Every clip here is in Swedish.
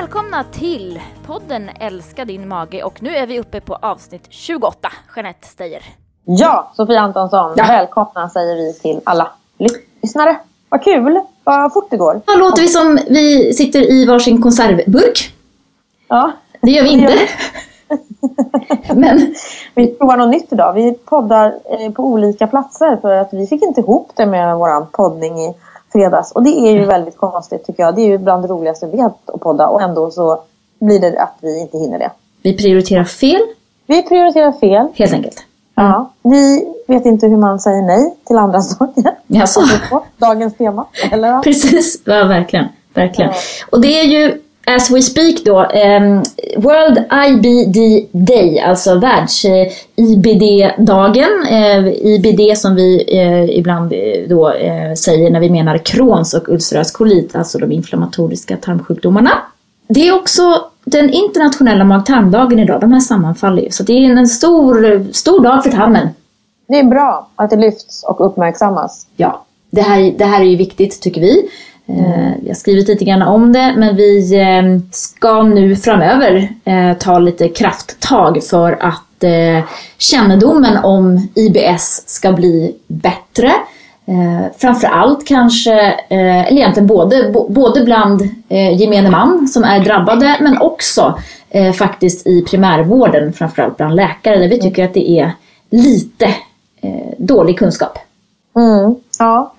Välkomna till podden Älska din mage och nu är vi uppe på avsnitt 28. Jeanette Steyer. Ja, Sofia Antonsson. Ja. Välkomna säger vi till alla lyssnare. Vad kul, vad fort det går. Då låter vi som vi sitter i varsin konservburk. Ja, Det gör vi inte. Men vi provar något nytt idag. Vi poddar eh, på olika platser för att vi fick inte ihop det med vår poddning i fredags. Och det är ju väldigt konstigt tycker jag. Det är ju bland det roligaste vi vet att podda och ändå så blir det att vi inte hinner det. vi prioriterar fel, Vi prioriterar fel. helt enkelt. Ja. Vi vet inte hur man säger nej till andra saker. Jaså? Dagens tema. Eller? Precis, ja, verkligen. verkligen. Ja. Och det är ju As we speak då, ehm, World IBD Day, alltså världs-IBD-dagen. Eh, IBD som vi eh, ibland eh, då eh, säger när vi menar Crohns och ulcerös kolit, alltså de inflammatoriska tarmsjukdomarna. Det är också den internationella mag-tarmdagen idag, de här sammanfaller ju. Så det är en stor, stor dag för tarmen. Det är bra att det lyfts och uppmärksammas. Ja, det här, det här är ju viktigt tycker vi. Eh, vi har skrivit lite grann om det men vi eh, ska nu framöver eh, ta lite krafttag för att kännedomen om IBS ska bli bättre. Framförallt kanske, eller egentligen både, både bland gemene man som är drabbade men också faktiskt i primärvården, framförallt bland läkare där vi tycker att det är lite dålig kunskap. Mm. Ja,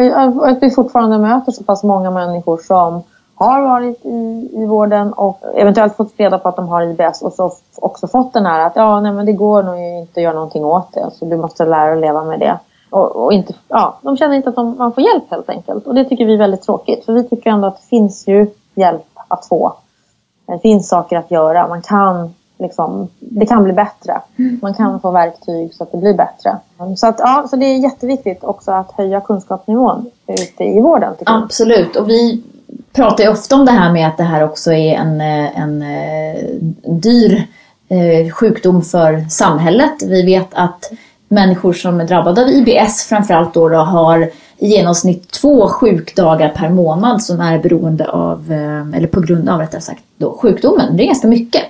att vi fortfarande möter så pass många människor som har varit i, i vården och eventuellt fått reda på att de har IBS och så också fått den här att ja, nej, men det går nog inte att göra någonting åt det. Så du måste lära dig att leva med det. Och, och inte, ja, de känner inte att de, man får hjälp helt enkelt. Och det tycker vi är väldigt tråkigt. För vi tycker ändå att det finns ju hjälp att få. Det finns saker att göra. Man kan liksom, det kan bli bättre. Man kan få verktyg så att det blir bättre. Så, att, ja, så det är jätteviktigt också att höja kunskapsnivån ute i vården. Absolut, och vi pratar ju ofta om det här med att det här också är en, eh, en eh, dyr eh, sjukdom för samhället. Vi vet att människor som är drabbade av IBS framförallt då, då har i genomsnitt två sjukdagar per månad som är beroende av, eller på grund av rättare sagt, då, sjukdomen. Det är ganska mycket.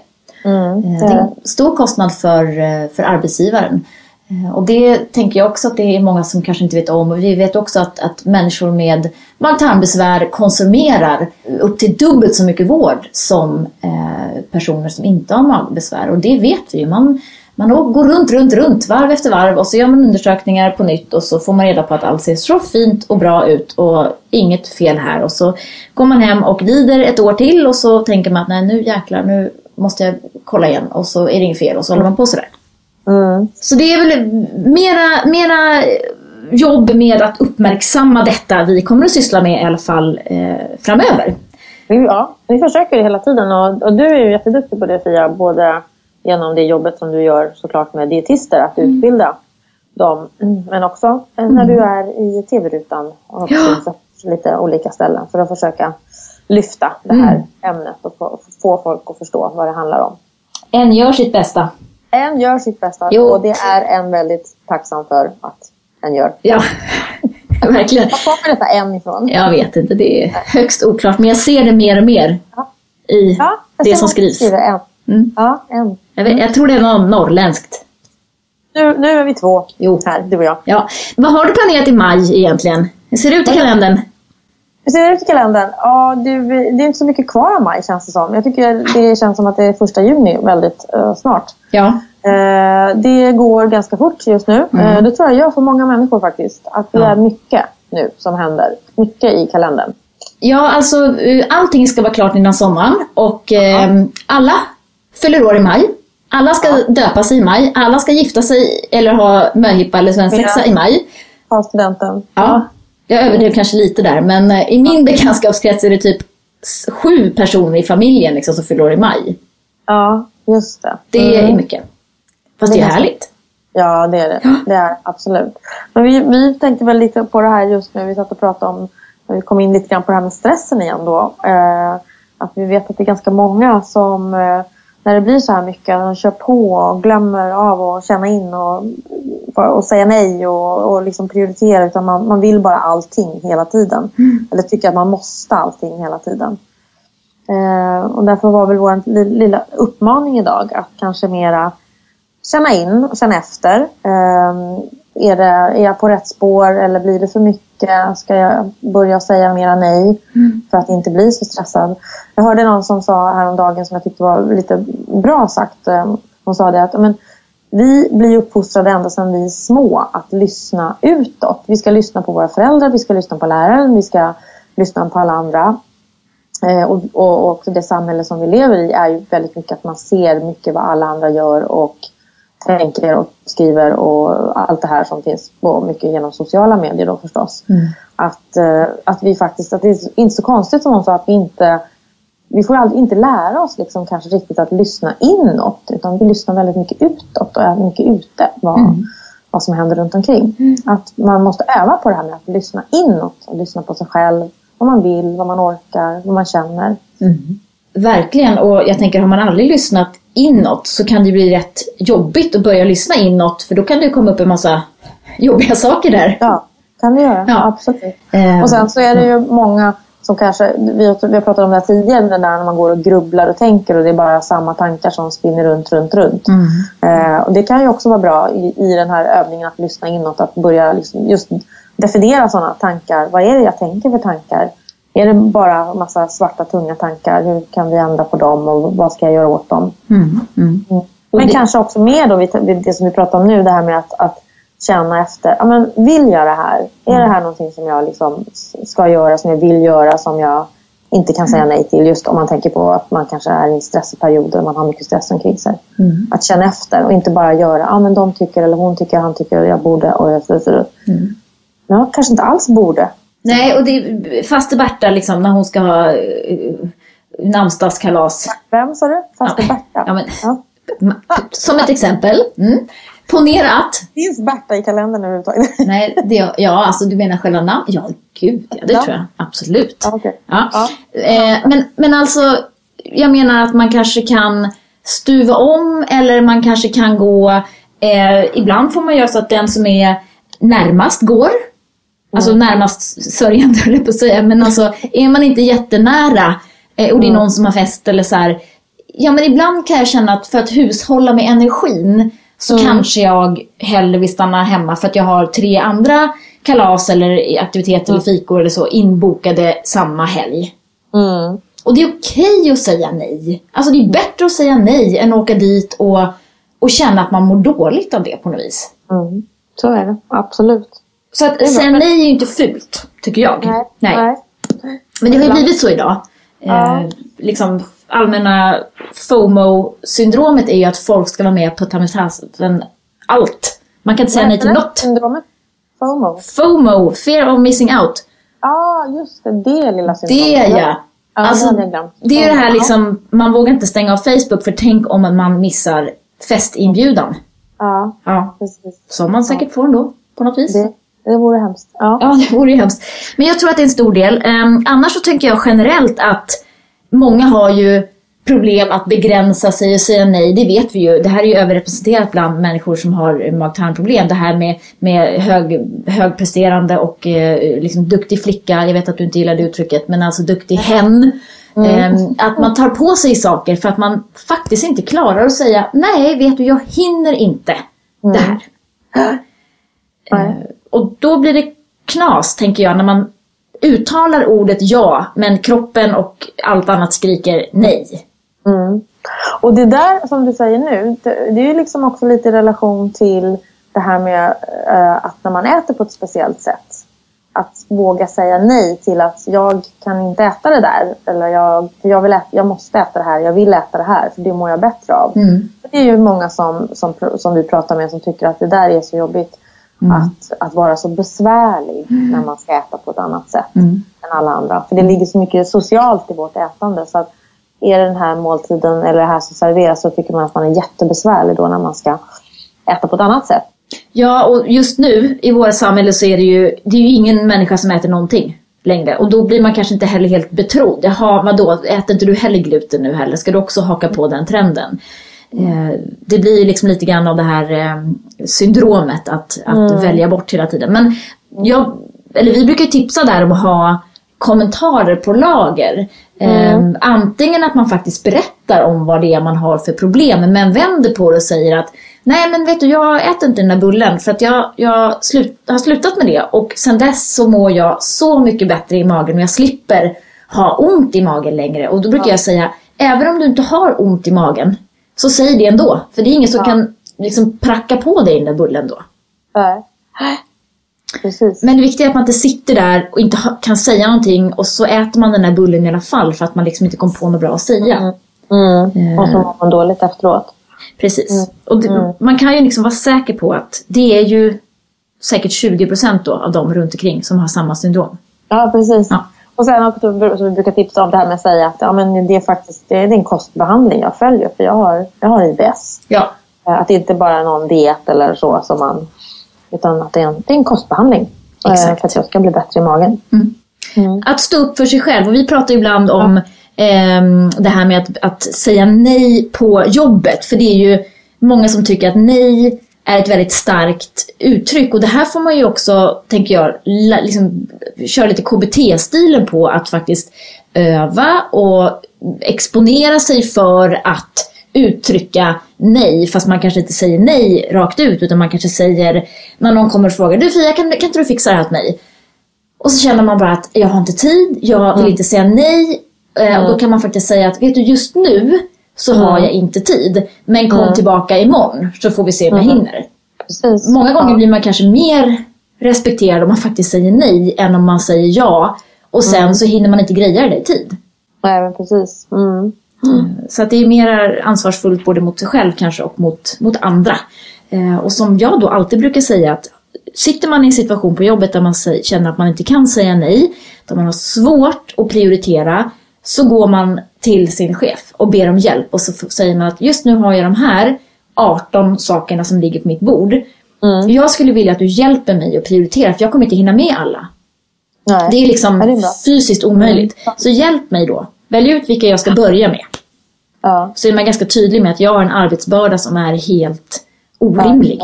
Mm, Eh, det är en stor kostnad för, eh, för arbetsgivaren. Eh, Och det tänker jag också att det är många som kanske inte vet om. Och vi vet också att, att människor med mag-tarmbesvär konsumerar upp till dubbelt så mycket vård som eh, personer som inte har magbesvär. Och det vet vi ju. Man, man går runt, runt, runt varv efter varv och så gör man undersökningar på nytt och så får man reda på att allt ser så fint och bra ut och inget fel här. Och så går man hem och lider ett år till och så tänker man att nej nu jäklar, nu måste jag kolla igen och så är det inget fel och så håller man på sådär. Mm. Så det är väl mera, mera jobb med att uppmärksamma detta vi kommer att syssla med i alla fall eh, framöver. Ja, vi försöker hela tiden och, och du är ju jätteduktig på det Fia. Både genom det jobbet som du gör såklart med dietister, att utbilda dem. Men också när du är i tv-rutan och Ja. lite olika ställen för att försöka lyfta det här ämnet och få, få folk att förstå vad det handlar om. En gör sitt bästa. En gör sitt bästa Jo. och det är en väldigt tacksam för att en gör. Ja, verkligen. Var kommer detta en ifrån? Jag vet inte, det är högst oklart. Men jag ser det mer och mer Ja. i Ja, det som skrivs. skriver, En. Mm. Ja, en. Jag, vet, jag tror det är något norrländskt. Nu, nu är vi två Jo. här, du och jag. Ja. Vad har du planerat i maj egentligen? Hur ser det ut i kalendern? Hur ser det ut i kalendern? Ja, du, det är inte så mycket kvar av maj känns det som. Jag tycker det känns som att det är första juni väldigt eh, snart. Ja. Eh, det går ganska fort just nu. Eh, det tror jag gör för många människor faktiskt. Att det Ja. är mycket nu som händer. Mycket i kalendern. Ja, alltså allting ska vara klart innan sommaren och eh, alla fyller år i maj. Alla ska döpa sig i maj, alla ska gifta sig eller ha möhippa eller svensexa Ja. i maj. Ta studenten. Ja, jag överdrev kanske lite där men eh, i min bekantskapskrets är det typ sju personer i familjen liksom, som fyller år i maj. Ja, just det. Det Mm. är mycket. Fast det är Det är härligt. Ja, det är det. Det är absolut. Men vi, vi tänkte väl lite på det här just nu. Vi satt och pratade om, vi kom in lite grann på det här med stressen igen då. Eh, att vi vet att det är ganska många som eh, när det blir så här mycket, de kör på och glömmer av att känna in och, och säga nej och, och liksom prioritera. Utan man, man vill bara allting hela tiden. Eller tycker att man måste allting hela tiden. Eh, och därför var väl vår lilla uppmaning idag att kanske mera känna in och känna efter. Eh, är, det, är jag på rätt spår eller blir det för mycket? Ska jag börja säga mera nej mm. för att inte bli så stressad? Jag hörde någon som sa häromdagen som jag tyckte var lite bra sagt. Eh, hon sa det att men, vi blir uppfostrade ända sedan vi är små att lyssna utåt. Vi ska lyssna på våra föräldrar, vi ska lyssna på läraren, vi ska lyssna på alla andra. Eh, och, och, och, det samhälle som vi lever i är ju väldigt mycket att man ser mycket vad alla andra gör och tänker och skriver och allt det här som finns på mycket genom sociala medier då förstås. Mm. Att, eh, att vi faktiskt, att det är inte så konstigt som hon sa att vi inte vi får aldrig inte lära oss liksom kanske riktigt att lyssna inåt utan vi lyssnar väldigt mycket utåt och är mycket ute vad, mm. vad som händer runt omkring. Mm. Att man måste öva på det här med att lyssna inåt och lyssna på sig själv, vad man vill, vad man orkar, vad man känner. Mm. Verkligen och jag tänker har man aldrig lyssnat inåt så kan det bli rätt jobbigt att börja lyssna inåt för då kan det komma upp en massa jobbiga saker där. Ja, kan det göra. Ja. Absolut. Um, och sen så är det ju många som kanske, vi, har pratat om det här tidigare, när man går och grubblar och tänker och det är bara samma tankar som spinner runt, runt, runt. Mm. Eh, och det kan ju också vara bra i, i den här övningen att lyssna inåt, att börja liksom just definiera sådana tankar. Vad är det jag tänker för tankar? Är det bara massa svarta tunga tankar? Hur kan vi ändra på dem och vad ska jag göra åt dem? Mm. Mm. mm. Men det... kanske också mer då, det som vi pratar om nu, det här med att, att känna efter. Ja, men vill jag det här? Är det här någonting som jag liksom ska göra, som jag vill göra, som jag inte kan säga nej till? Just om man tänker på att man kanske är i stressperioder och man har mycket stress omkring sig. Mm. Att känna efter och inte bara göra, ja men de tycker eller hon tycker, han tycker, jag borde och jag så. Mm. Ja, kanske inte alls borde. Nej, och det faste Berta liksom när hon ska ha uh, namnsdagskalas. Vem sa du? Faste ja. Berta? Ja, men, ja. Som ett exempel. Mm. Ponera att... Finns Berta i kalendern överhuvudtaget? Nej, det, ja, alltså du menar själva namnet? Ja, gud ja, det ja. tror jag. Absolut. Okay. Ja. ja. Eh, men, men alltså, jag menar att man kanske kan stuva om eller man kanske kan gå... Eh, ibland får man göra så att den som är närmast går. Alltså mm. närmast sörjande höll jag på att säga. Men alltså är man inte jättenära eh, och det är mm. någon som har fest eller så här. Ja men ibland kan jag känna att för att hushålla med energin så mm. kanske jag hellre vill stanna hemma för att jag har tre andra kalas eller aktiviteter mm. eller fikor eller så inbokade samma helg. Mm. Och det är okej okay att säga nej. Alltså det är bättre att säga nej än att åka dit och, och känna att man mår dåligt av det på något vis. Mm. Så är det, absolut. Så att säga nej är ju inte fult, tycker jag. Nej. nej. nej. Men det har ju blivit så idag. Ja. Eh, liksom allmänna FOMO-syndromet är ju att folk ska vara med på tamiltasen allt. Man kan inte säga nej till något. Syndromet? FOMO? FOMO, fear of missing out. Ja, ah, just det. Det lilla syndromet. Det ja. Alltså, det är det här liksom, man vågar inte stänga av Facebook för tänk om man missar festinbjudan. Ja, ja. precis. Som man säkert ja. får ändå, på något vis. Det, det vore hemskt. Ja. ja, det vore ju hemskt. Men jag tror att det är en stor del. Um, annars så tänker jag generellt att många har ju problem att begränsa sig och säga nej, det vet vi ju. Det här är ju överrepresenterat bland människor som har mag-tarmproblem. Det här med, med hög, högpresterande och eh, liksom duktig flicka, jag vet att du inte gillar det uttrycket, men alltså duktig hen. Mm. Eh, att man tar på sig saker för att man faktiskt inte klarar att säga nej, vet du, jag hinner inte mm. det här. Mm. Eh, och då blir det knas, tänker jag, när man uttalar ordet ja, men kroppen och allt annat skriker nej. Mm. Och det där som du säger nu, det, det är ju liksom också lite i relation till det här med uh, att när man äter på ett speciellt sätt. Att våga säga nej till att jag kan inte äta det där. Eller jag, jag, vill äta, jag måste äta det här, jag vill äta det här för det mår jag bättre av. Mm. Det är ju många som, som, som vi pratar med som tycker att det där är så jobbigt. Mm. Att, att vara så besvärlig mm. när man ska äta på ett annat sätt mm. än alla andra. För det ligger så mycket socialt i vårt ätande. Så att är det den här måltiden eller det här som serveras så tycker man att man är jättebesvärlig då när man ska äta på ett annat sätt. Ja, och just nu i våra samhälle så är det ju, det är ju ingen människa som äter någonting längre. Och då blir man kanske inte heller helt betrodd. Jaha, vadå, äter inte du heller gluten nu heller? Ska du också haka på den trenden? Eh, det blir liksom lite grann av det här eh, syndromet att, att mm. välja bort hela tiden. Men jag, eller vi brukar tipsa där om att ha kommentarer på lager. Mm. Eh, antingen att man faktiskt berättar om vad det är man har för problem men vänder på det och säger att Nej men vet du jag äter inte den där bullen för att jag, jag slut, har slutat med det och sen dess så mår jag så mycket bättre i magen och jag slipper ha ont i magen längre. Och då brukar ja. jag säga, även om du inte har ont i magen så säg det ändå. För det är ingen som ja. kan liksom pracka på dig den där bullen då. Nej. Precis. Men det viktiga är att man inte sitter där och inte kan säga någonting och så äter man den där bullen i alla fall för att man liksom inte kom på något bra att säga. Mm. Mm. Och så mår man dåligt efteråt. Precis. Mm. Och det, mm. man kan ju liksom vara säker på att det är ju säkert 20 procent av dem runt omkring som har samma syndrom. Ja, precis. Ja. Och sen också, så vi brukar tipsa om det här med att säga att ja, men det är faktiskt det är en kostbehandling jag följer för jag har, jag har IBS. Ja. Eh, att det inte bara är någon diet eller så som man utan att det är en, det är en kostbehandling. Eh, Exakt. För att jag ska bli bättre i magen. Mm. Mm. Att stå upp för sig själv. Och vi pratar ibland om ja. eh, det här med att, att säga nej på jobbet. För det är ju många som tycker att nej är ett väldigt starkt uttryck. Och det här får man ju också, tänker jag, liksom, köra lite KBT-stilen på. Att faktiskt öva och exponera sig för att uttrycka nej fast man kanske inte säger nej rakt ut utan man kanske säger när någon kommer och frågar Du Fia kan, kan inte du fixa det här åt mig? Och så känner man bara att jag har inte tid, jag vill mm. inte säga nej. Mm. Och då mm. kan man faktiskt säga att vet du just nu så mm. har jag inte tid. Men kom mm. tillbaka imorgon så får vi se om jag mm. hinner. Precis. Många gånger blir man kanske mer respekterad om man faktiskt säger nej än om man säger ja. Och sen så hinner man inte greja det i tid. Nej men precis. Mm. Mm. Så att det är mer ansvarsfullt både mot sig själv kanske och mot, mot andra. Eh, och som jag då alltid brukar säga att sitter man i en situation på jobbet där man känner att man inte kan säga nej, där man har svårt att prioritera, så går man till sin chef och ber om hjälp och så säger man att just nu har jag de här 18 sakerna som ligger på mitt bord. Mm. Jag skulle vilja att du hjälper mig att prioritera för jag kommer inte hinna med alla. Nej. Det är liksom det är fysiskt omöjligt. Mm. Så hjälp mig då. Välj ut vilka jag ska börja med. Ja. Så är man ganska tydlig med att jag har en arbetsbörda som är helt orimlig.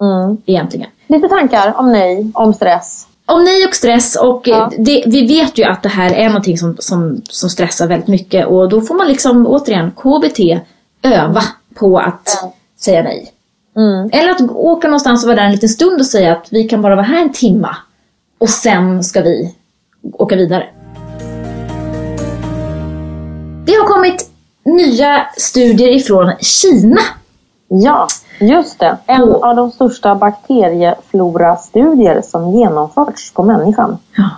Mm. Egentligen. Lite tankar om nej, om stress. Om nej och stress och ja. det, vi vet ju att det här är någonting som, som, som stressar väldigt mycket och då får man liksom återigen KBT öva på att ja. säga nej. Mm. Eller att åka någonstans och vara där en liten stund och säga att vi kan bara vara här en timma och sen ska vi åka vidare. Det har kommit nya studier ifrån Kina. Ja, just det. En och, av de största bakterieflorastudier som genomförts på människan. Ja.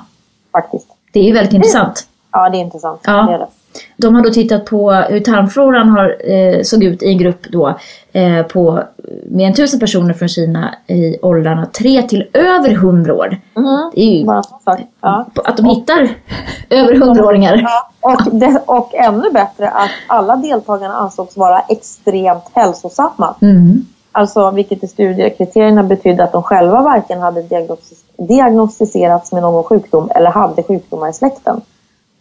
Faktiskt. Det är ju väldigt intressant. Ja, det är intressant. Ja. Det är det. De har då tittat på hur tarmfloran har, eh, såg ut i en grupp då eh, på mer än tusen personer från Kina i åldrarna 3 till över 100 år. Mm. Det är ju ja. att de hittar över 100-åringar. Ja. Och, det, och ännu bättre att alla deltagarna ansågs vara extremt hälsosamma. Mm. Alltså vilket i studiekriterierna betydde att de själva varken hade diagnostis diagnostiserats med någon sjukdom eller hade sjukdomar i släkten.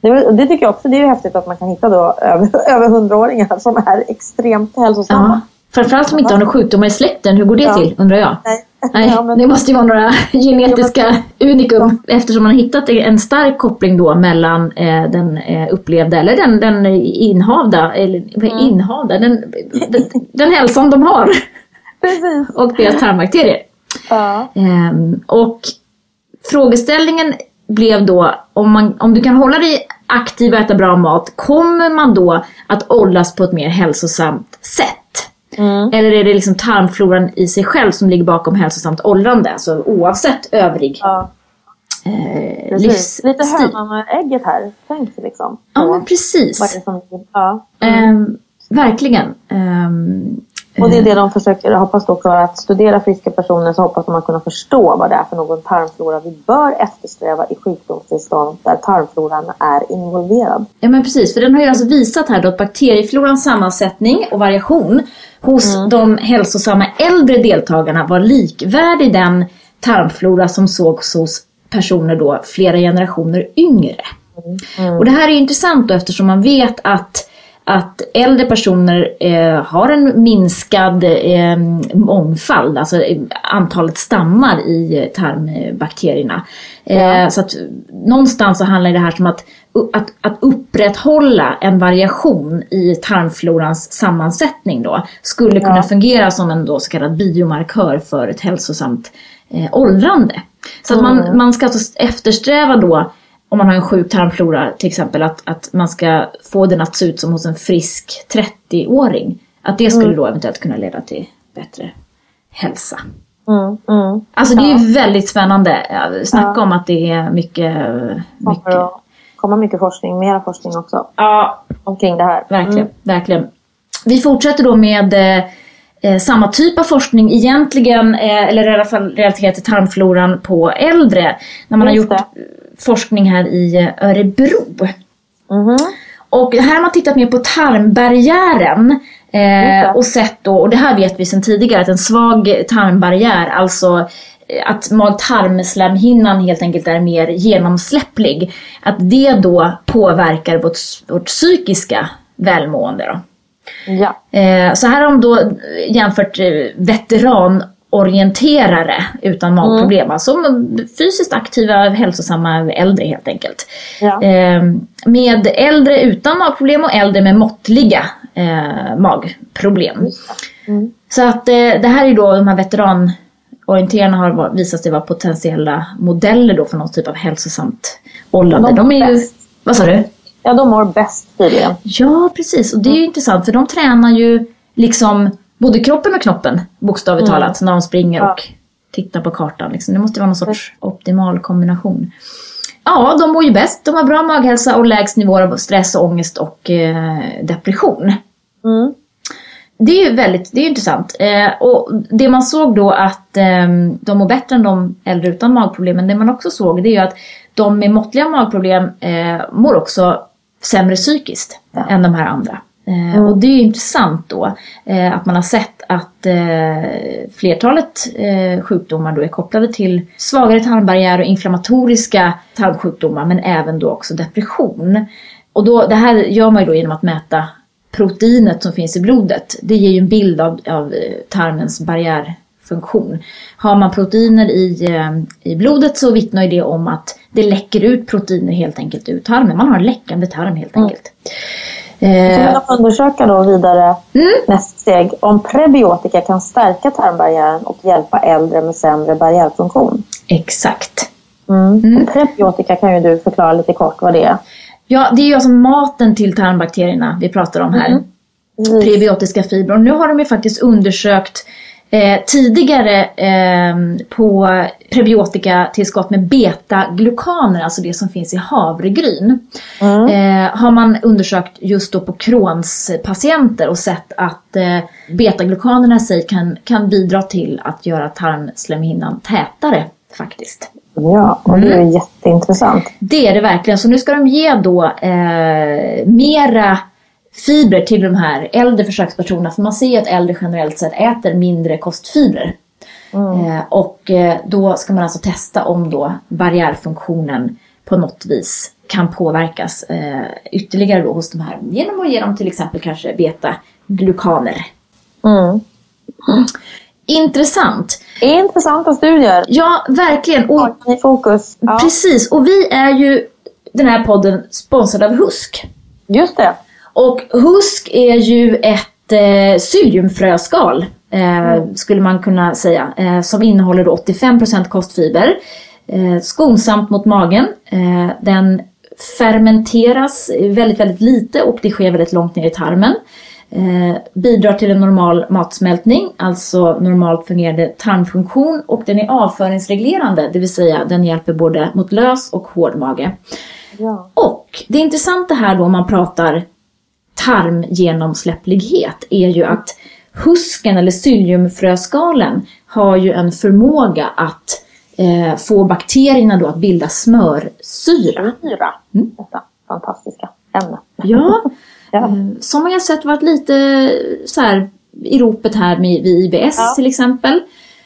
Det, det, tycker jag också det är häftigt att man kan hitta då över, över 100-åringar som är extremt hälsosamma. Ja. Framförallt som inte har några sjukdomar i släkten. Hur går det ja. till undrar jag? Nej. Nej, ja, men... Det måste ju vara några genetiska unikum eftersom man har hittat en stark koppling då mellan eh, den eh, upplevda eller den, den inhavda, eller mm. inhavda, den, den, den hälsan de har. Precis. och deras tarmbakterier. Ja. Ehm, och frågeställningen blev då om, man, om du kan hålla dig aktiv och äta bra mat, kommer man då att åldras på ett mer hälsosamt sätt? Mm. Eller är det liksom tarmfloran i sig själv som ligger bakom hälsosamt åldrande? Alltså oavsett övrig ja. eh, livsstil. Lite hönan och ägget här. Tänk liksom. Ja men precis. Som, ja. Mm. Eh, verkligen. Eh, och det är det de försöker, hoppas då för att studera friska personer så hoppas att kunna förstå vad det är för någon tarmflora vi bör eftersträva i sjukdomstillstånd där tarmfloran är involverad. Ja men precis, för den har ju alltså visat här då att bakterieflorans sammansättning och variation hos mm. de hälsosamma äldre deltagarna var likvärdig den tarmflora som sågs hos personer då flera generationer yngre. Mm. Och det här är intressant då eftersom man vet att att äldre personer eh, har en minskad eh, mångfald, alltså eh, antalet stammar i tarmbakterierna. Eh, ja. Så att någonstans så handlar det här som att, att, att upprätthålla en variation i tarmflorans sammansättning då skulle kunna ja. fungera som en då så kallad biomarkör för ett hälsosamt eh, åldrande. Så att man, mm. man ska alltså eftersträva då om man har en sjuk tarmflora till exempel, att, att man ska få den att se ut som hos en frisk 30-åring. Att det skulle mm. då eventuellt kunna leda till bättre hälsa. Mm, mm. Alltså det är ju väldigt spännande. Snacka ja. om att det är mycket... mycket... Kommer komma mycket forskning, mera forskning också. Ja. Omkring det här. Verkligen, mm. verkligen. Vi fortsätter då med eh, eh, samma typ av forskning egentligen, eh, eller i alla fall relaterat till tarmfloran på äldre. När man Just har gjort det. Forskning här i Örebro. Mm. Och här har man tittat mer på tarmbarriären. Eh, och sett då, och det här vet vi sedan tidigare, att en svag tarmbarriär, alltså eh, att mag-tarmslemhinnan helt enkelt är mer genomsläpplig. Att det då påverkar vårt, vårt psykiska välmående. Då. Ja. Eh, så här har de då jämfört eh, veteranorienterare utan magproblem. Mm. Alltså fysiskt aktiva, hälsosamma äldre helt enkelt. Ja. Eh, med äldre utan magproblem och äldre med måttliga magproblem. Mm. Så att det här är då de här veteranorienterarna har visat sig vara potentiella modeller då för någon typ av hälsosamt åldrande. De, de är ju, vad sa du? Ja, de mår bäst tydligen. Ja, precis. Och det är ju mm. intressant för de tränar ju liksom både kroppen och knoppen, bokstavligt mm. talat, när de springer ja. och tittar på kartan. Liksom. Det måste vara någon sorts optimal kombination. Ja, de mår ju bäst. De har bra maghälsa och lägst nivåer av stress, ångest och eh, depression. Mm. Det är ju väldigt det är intressant. Eh, och det man såg då att eh, de mår bättre än de äldre utan magproblem. Men det man också såg det är ju att de med måttliga magproblem eh, mår också sämre psykiskt ja. än de här andra. Mm. Och det är ju intressant då eh, att man har sett att eh, flertalet sjukdomar då är kopplade till svagare tarmbarriär och inflammatoriska tarmsjukdomar men även då också depression. Och då, det här gör man ju då genom att mäta proteinet som finns i blodet. Det ger ju en bild av, av tarmens barriär funktion. Har man proteiner i, i blodet så vittnar ju det om att det läcker ut proteiner helt enkelt ur tarmen. Man har en läckande tarm helt mm. enkelt. Mm. Så man undersöka då vidare mm. nästa steg om prebiotika kan stärka tarmbarriären och hjälpa äldre med sämre barriärfunktion. Exakt. Mm. Mm. Prebiotika kan ju du förklara lite kort vad det är. Ja, det är ju alltså maten till tarmbakterierna vi pratar om här. Mm. Prebiotiska fibrer. Nu har de ju faktiskt undersökt Eh, tidigare eh, på prebiotikatillskott med betaglukaner, alltså det som finns i havregryn, mm. eh, har man undersökt just då på Crohns patienter och sett att eh, betaglukanerna i sig kan, kan bidra till att göra tarmslemhinnan tätare faktiskt. Ja, och det är mm. jätteintressant. Det är det verkligen. Så nu ska de ge då eh, mera fibrer till de här äldre försökspersonerna. För man ser ju att äldre generellt sett äter mindre kostfibrer. Mm. Eh, och eh, då ska man alltså testa om då barriärfunktionen på något vis kan påverkas eh, ytterligare då hos de här genom att ge dem till exempel kanske beta-glukaner. Mm. Intressant. Intressanta studier. Ja, verkligen. Och, I fokus. Ja. Precis, och vi är ju den här podden sponsrad av Husk. Just det. Och husk är ju ett eh, psylliumfröskal, eh, mm. skulle man kunna säga, eh, som innehåller 85% kostfiber. Eh, skonsamt mot magen. Eh, den fermenteras väldigt, väldigt lite och det sker väldigt långt ner i tarmen. Eh, bidrar till en normal matsmältning, alltså normalt fungerande tarmfunktion och den är avföringsreglerande, det vill säga den hjälper både mot lös och hård mage. Ja. Och det intressanta här då om man pratar tarmgenomsläpplighet är ju att husken eller psylliumfröskalen har ju en förmåga att eh, få bakterierna då att bilda smörsyra. Syra, mm. detta fantastiska ämne. Ja, ja. Som har sett varit lite så här i ropet här med, vid IBS ja. till exempel.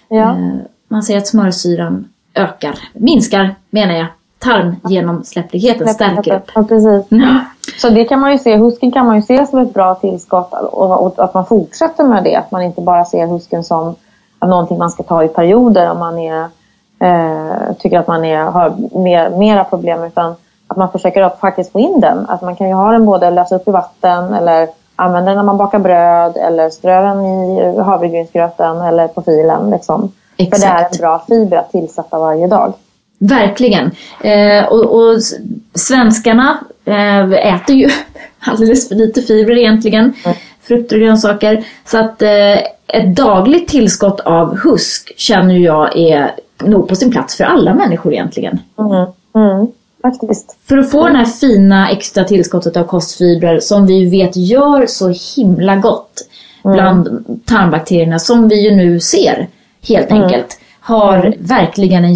Ja. Eh, man säger att smörsyran ökar, minskar menar jag, tarmgenomsläppligheten, stärker upp. Ja, precis. Mm. Så det kan man ju se, husken kan man ju se som ett bra tillskott och, att man fortsätter med det. Att man inte bara ser husken som någonting man ska ta i perioder om man är, eh, tycker att man är, har mer, mera problem. Utan att man försöker att faktiskt få in den. Att man kan ju ha den både lösa upp i vatten eller använda den när man bakar bröd eller strö den i havregrynsgröten eller på filen. Liksom. För det är en bra fiber att tillsätta varje dag. Verkligen. Eh, och, och, svenskarna äter ju alldeles för lite fibrer egentligen. Mm. Frukter och grönsaker. Så att eh, ett dagligt tillskott av husk känner jag är nog på sin plats för alla människor egentligen. Mm. Mm. Faktiskt. För att få det här fina extra tillskottet av kostfibrer som vi vet gör så himla gott mm. bland tarmbakterierna som vi ju nu ser helt mm. enkelt har mm. verkligen en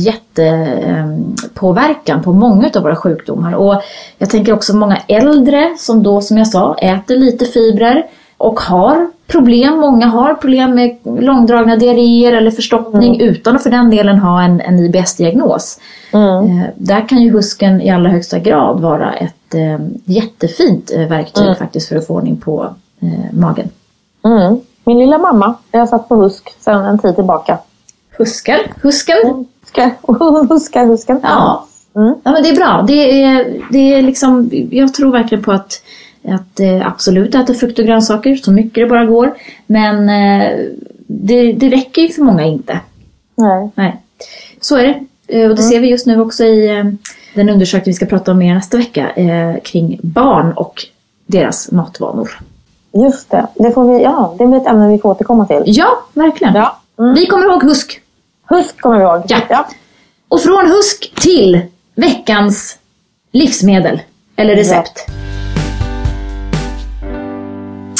jättepåverkan på många av våra sjukdomar. Och jag tänker också många äldre som då, som jag sa, äter lite fibrer och har problem. Många har problem med långdragna diarréer eller förstoppning mm. utan att för den delen ha en, en IBS-diagnos. Mm. Eh, där kan ju husken i allra högsta grad vara ett eh, jättefint eh, verktyg mm. faktiskt för att få ordning på eh, magen. Mm. Min lilla mamma, jag satt på husk sedan en tid tillbaka. Huskar? Husken? Huskar, huskar, husken. Ja. Mm. ja, men det är bra. Det är, det är liksom, jag tror verkligen på att att eh, absolut äta frukt och grönsaker så mycket det bara går. Men eh, det, det räcker ju för många inte. Nej. Nej. Så är det. Eh, och det mm. ser vi just nu också i den undersökning vi ska prata om mer nästa vecka kring barn och deras matvanor. Just det. Det, får vi, ja, det blir ett ämne vi får återkomma till. Ja, verkligen. Ja. Mm. Vi kommer ihåg husk. Husk kommer vi ihåg. Ja. ja. Och från husk till veckans livsmedel eller recept. Ja.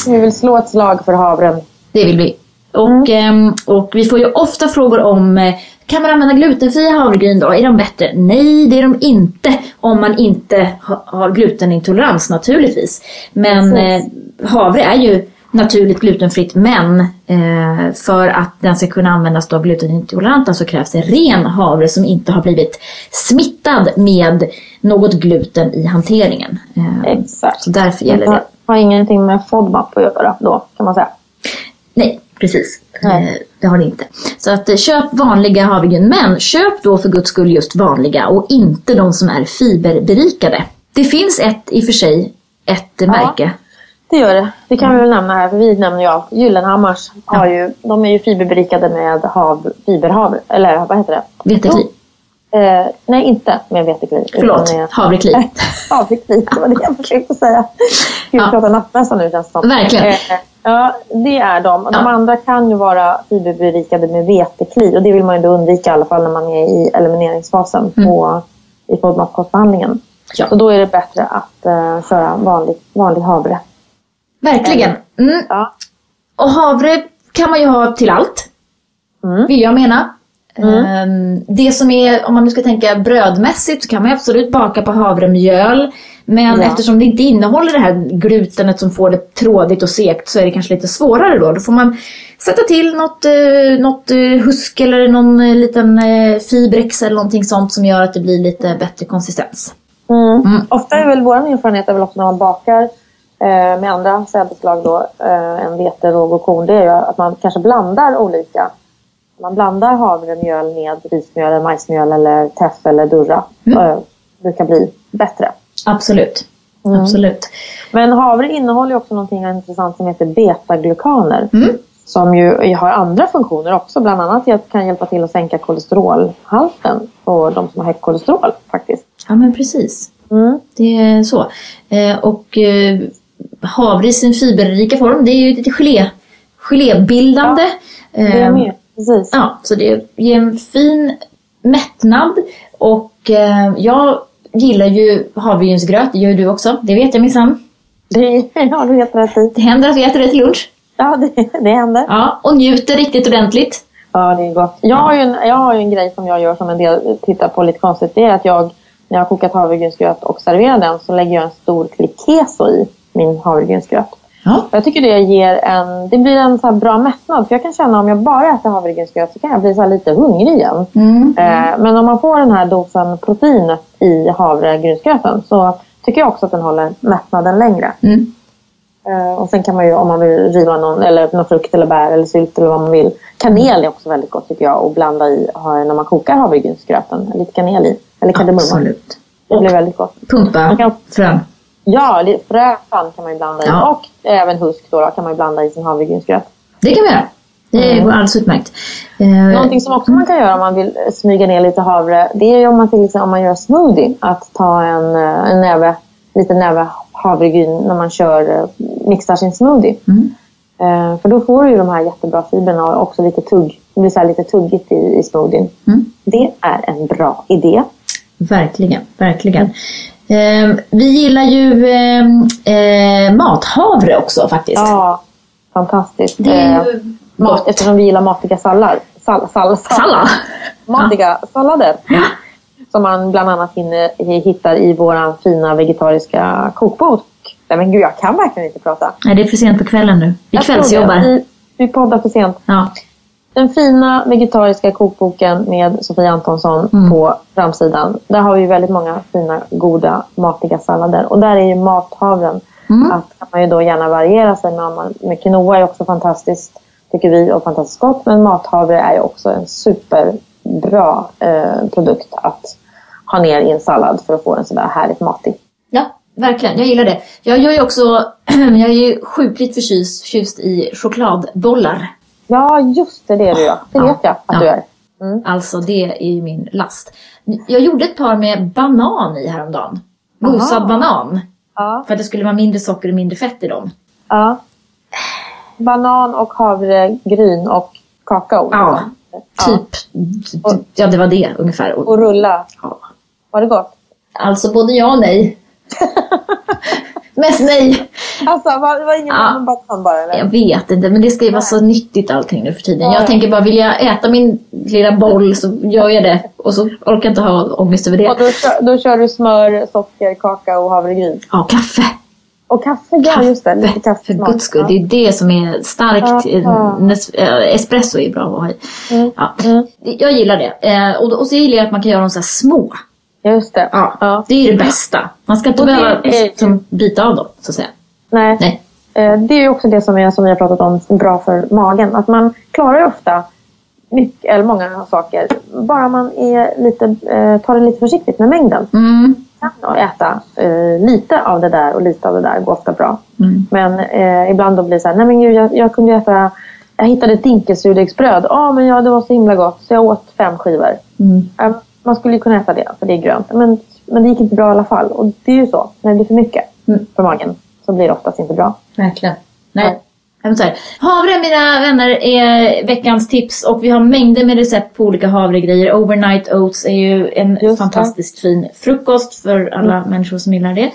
Vi vill slå ett slag för havren. Det vill vi. Och, mm. Ehm, och vi får ju ofta frågor om eh, kan man använda glutenfria havregryn då? Är de bättre? Nej, det är de inte om man inte har glutenintolerans naturligtvis. Men eh, havre är ju naturligt glutenfritt men eh, för att den ska kunna användas av glutenintoleranta så krävs det ren havre som inte har blivit smittad med något gluten i hanteringen. Eh, Exakt. Så därför gäller det har ingenting med FODMAP att göra då kan man säga. Nej, precis. Nej. Eh, det har det inte. Så att eh, köp vanliga havregryn, men köp då för guds skull just vanliga och inte de som är fiberberikade. Det finns ett, i och för sig, ett ja, märke. Det gör det. Det kan vi väl nämna här, för vi nämner ju allt. Gyllenhammars har ju, de är ju fiberberikade med hav, fiberhavre, eller vad heter det? Vetekli. Eh, nej, inte med vetekli. Förlåt, med... havrekli. havrekli, det var det jag försökte säga. Gud, ja. pratar nattmössa nu känns det som. Verkligen. Eh, ja, det är de. De ja. andra kan ju vara fiberberikade med vetekli och det vill man ju undvika i alla fall när man är i elimineringsfasen mm. på, i FODMAP-kostbehandlingen. Ja. Så då är det bättre att uh, köra vanlig, vanlig havre. Verkligen. Mm. Ja. Och havre kan man ju ha till allt. Mm. Vill jag mena. Mm. Ehm, det som är, om man nu ska tänka brödmässigt, så kan man absolut baka på havremjöl. Men ja. eftersom det inte innehåller det här glutenet som får det trådigt och segt så är det kanske lite svårare då. Då får man sätta till något, eh, något eh, husk eller någon eh, liten fibrex eller någonting sånt som gör att det blir lite bättre konsistens. Mm. Mm. Ofta är väl vår erfarenhet är väl också när man bakar med andra sädesslag då, än vete, råg och korn, det är ju att man kanske blandar olika man blandar havremjöl med rismjöl, majsmjöl eller teff eller durra. Mm. Det brukar bli bättre. Absolut. Mm. Absolut. Men havre innehåller också något intressant som heter betaglukaner. Mm. Som ju har andra funktioner också. Bland annat kan hjälpa till att sänka kolesterolhalten på de som har högt kolesterol faktiskt. Ja men precis. Mm. Det är så. Eh, och eh, havre i sin fiberrika form det är ju lite gelé, gelébildande. Ja, det är med. Precis. Ja, så det ger en fin mättnad och eh, jag gillar ju havregrynsgröt, det gör ju du också, det vet jag minsann. Det har du helt rätt i. Det händer att vi äter det till lunch. Ja, det, det händer. Ja, och njuter riktigt ordentligt. Ja, det är gott. Jag har, ju en, jag har en grej som jag gör som en del tittar på lite konstigt. Det är att jag, när jag har kokat havregrynsgröt och serverar den så lägger jag en stor klick keso i min havregrynsgröt. Ja. Jag tycker det ger en, det blir en så bra mättnad. För jag kan känna om jag bara äter havregrynsgröt så kan jag bli så lite hungrig igen. Mm. Eh, men om man får den här dosen protein i havregrynsgröten så tycker jag också att den håller mättnaden längre. Mm. Eh, och sen kan man ju om man vill riva någon, eller någon frukt eller bär eller sylt eller vad man vill. Kanel är också väldigt gott tycker jag att blanda i när man kokar havregrynsgröten. Lite kanel i. Eller kardemumma. Absolut. Det blir väldigt gott. Pumpa frön. Ja, frön kan man ju blanda i. Ja. Och även husk då, då kan man ju blanda i sin havregrynsgröt. Det kan vi göra. Det Mm. går alldeles utmärkt. Eh, Någonting som också man kan göra om man vill smyga ner lite havre, det är ju om man till exempel om man gör smoothie, att ta en, eh, en näve, liten näve havregryn när man kör, eh, mixar sin smoothie. Mm. För då får du ju de här jättebra fibrerna och också lite tugg, det blir så lite tuggigt i, i smoothien. Mm. Det är en bra idé. Verkligen, verkligen. Eh, vi gillar ju eh, eh, mathavre också faktiskt. Ja, fantastiskt. Det är Eh, ju mat, gott. eftersom vi gillar matiga sallar. Sall, sall, sall, Sallad. Matiga sallader. Ja. Som man bland annat hinner, hittar i vår fina vegetariska kokbok. Nej men gud, jag kan verkligen inte prata. Nej, det är för sent på kvällen nu. Vi kvällsjobbar. Vi, vi poddar för sent. Ja. Den fina vegetariska kokboken med Sofia Antonsson Mm. på framsidan. Där har vi väldigt många fina, goda, matiga sallader. Och där är ju mathavren. Mm. Att kan man ju då gärna variera sig med. Med quinoa är också fantastiskt, tycker vi, och fantastiskt gott. Men mathavre är ju också en superbra eh, produkt att ha ner i en sallad för att få den sådär härligt matig. ja, verkligen. Jag gillar det. Jag gör ju också, jag är ju sjukligt förtjust, förtjust i chokladbollar. Ja, just det, det är du ja. Det Ja. vet jag att Ja. du är. Mm. Alltså det är ju min last. Jag gjorde ett par med banan i häromdagen. Mosad Aha. banan. Ja. För att det skulle vara mindre socker och mindre fett i dem. Ja. Banan och havregryn och kakao. Ja, Ja. Typ, ja det var det ungefär. Och, Och rulla. ja. Var det gott? Alltså både ja och nej. Mest nej. Alltså, var, var ingen Ja. ja. banan bara eller? Jag vet inte, men det ska ju vara så nyttigt allting nu för tiden. Ja. Jag tänker bara, vill jag äta min lilla boll så gör jag det. Och så orkar jag inte ha ångest över Och det. då, kör, då kör du smör, socker, kakao och havregryn. Ja, kaffe. Och kaffe, ja just det. Lite kaffe. För guds skull, det är det som är starkt. Ja. Nes- eh, Espresso är bra att ha i. Mm. Ja. Mm. Jag gillar det. Eh, Och, och så gillar jag att man kan göra dem så här små. Just det. Ja. Ja. Det är det bästa. Man ska inte Och det behöva är- som, bita av dem, så att säga. Nej. Nej. Eh, Det är ju också det som, är, som vi har pratat om, bra för magen. Att man klarar ofta mycket, eller många saker. Bara man är lite, eh, tar det lite försiktigt med mängden. Mm. Att äta eh, lite av det där och lite av det där går ofta bra. Mm. Men eh, ibland då blir det så här, nej men gud jag, jag kunde äta, jag hittade ett dinkelsurdegsbröd. Ja men ja, det var så himla gott så jag åt fem skivor. Mm. Man skulle ju kunna äta det för det är grönt. Men, men det gick inte bra i alla fall. Och det är ju så, när det blir för mycket Mm. för magen så blir det oftast inte bra. Verkligen. Nej. Vill säga, Havre, mina vänner, är veckans tips och vi har mängder med recept på olika havregrejer. Overnight oats är ju en Just det. Mm. fantastiskt fin frukost för alla människor som gillar det.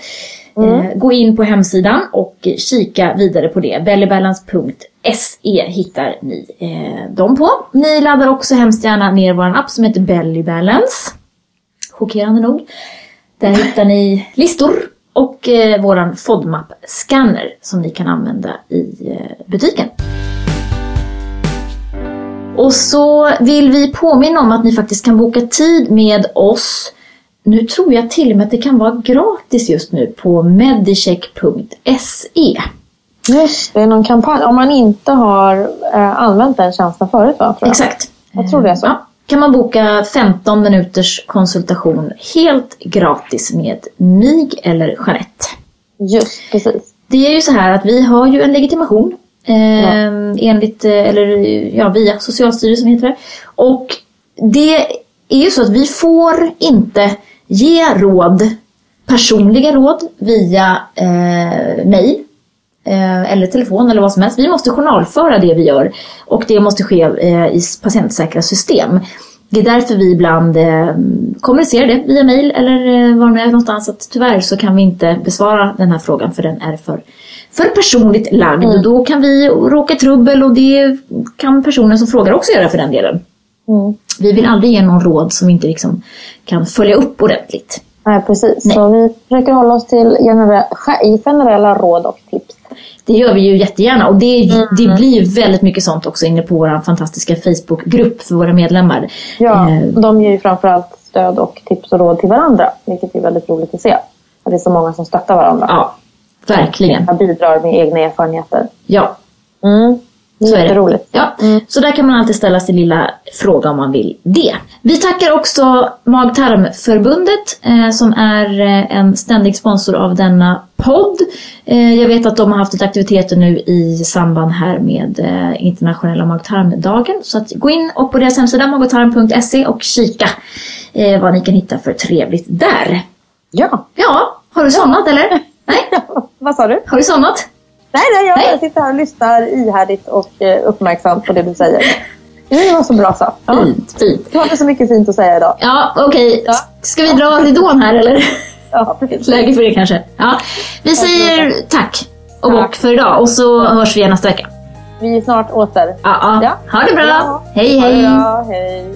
Mm. Eh, gå in på hemsidan och kika vidare på det. bellybalance.se hittar ni eh, dem på. Ni laddar också hemskt gärna ner vår app som heter BellyBalance. Chockerande nog. Där hittar ni listor och eh, våran FODMAP-scanner som ni kan använda i eh, butiken. Och så vill vi påminna om att ni faktiskt kan boka tid med oss. Nu tror jag till och med att det kan vara gratis just nu på medicheck.se. Just det, är någon kampanj. Om man inte har eh, använt den tjänsten förut va? Jag. Exakt. Jag tror det är så. Ja, kan man boka 15 minuters konsultation helt gratis med mig eller Jeanette. Just precis. Det är ju så här att vi har ju en legitimation eh, enligt, eh, eller ja, via Socialstyrelsen heter det. Och det är ju så att vi får inte ge råd, personliga råd via eh, mail eh, eller telefon eller vad som helst. Vi måste journalföra det vi gör och det måste ske eh, i patientsäkra system. Det är därför vi ibland eh, kommunicerar det via mail eller eh, var det är någonstans. Att tyvärr så kan vi inte besvara den här frågan för den är för, för personligt lagd. Och då kan vi råka i trubbel och det kan personen som frågar också göra för den delen. Mm. Vi vill aldrig ge någon råd som inte liksom kan följa upp ordentligt. Nej, precis. Nej. Så vi försöker hålla oss till generella, generella råd och tips. Det gör vi ju jättegärna och det, det blir väldigt mycket sånt också inne på vår fantastiska Facebookgrupp för våra medlemmar. Ja, Eh, de ger ju framförallt stöd och tips och råd till varandra. Vilket är väldigt roligt att se. att det är så många som stöttar varandra. Ja, verkligen. Jag bidrar med egna erfarenheter. Ja, Mm. Så är det. jätteroligt. Ja, Mm. så där kan man alltid ställa sin lilla fråga om man vill det. Vi tackar också Mag-tarmförbundet eh, som är eh, en ständig sponsor av denna podd. Eh, jag vet att de har haft lite aktiviteter nu i samband här med eh, internationella mag-tarmdagen. Så att gå in och på deras hemsida magotarm.se och kika eh, vad ni kan hitta för trevligt där. Ja. Ja, har du somnat eller? Nej, Vad sa du? har du somnat? Nej, nej, jag, Nej. sitter här och lyssnar ihärdigt och eh, uppmärksamt på det du säger. Det var så bra så. Ja. Fint, fint. Du inte så mycket fint att säga idag. Ja, okej. Ja. Ska vi dra ridån här eller? Ja, precis. Läge för det kanske. Ja. Vi säger tack och bock för idag och så hörs vi nästa vecka. Vi är snart åter. Ja, ja. Ja. Ha det bra. Ja. Hej, Ha det hej. bra. Hej.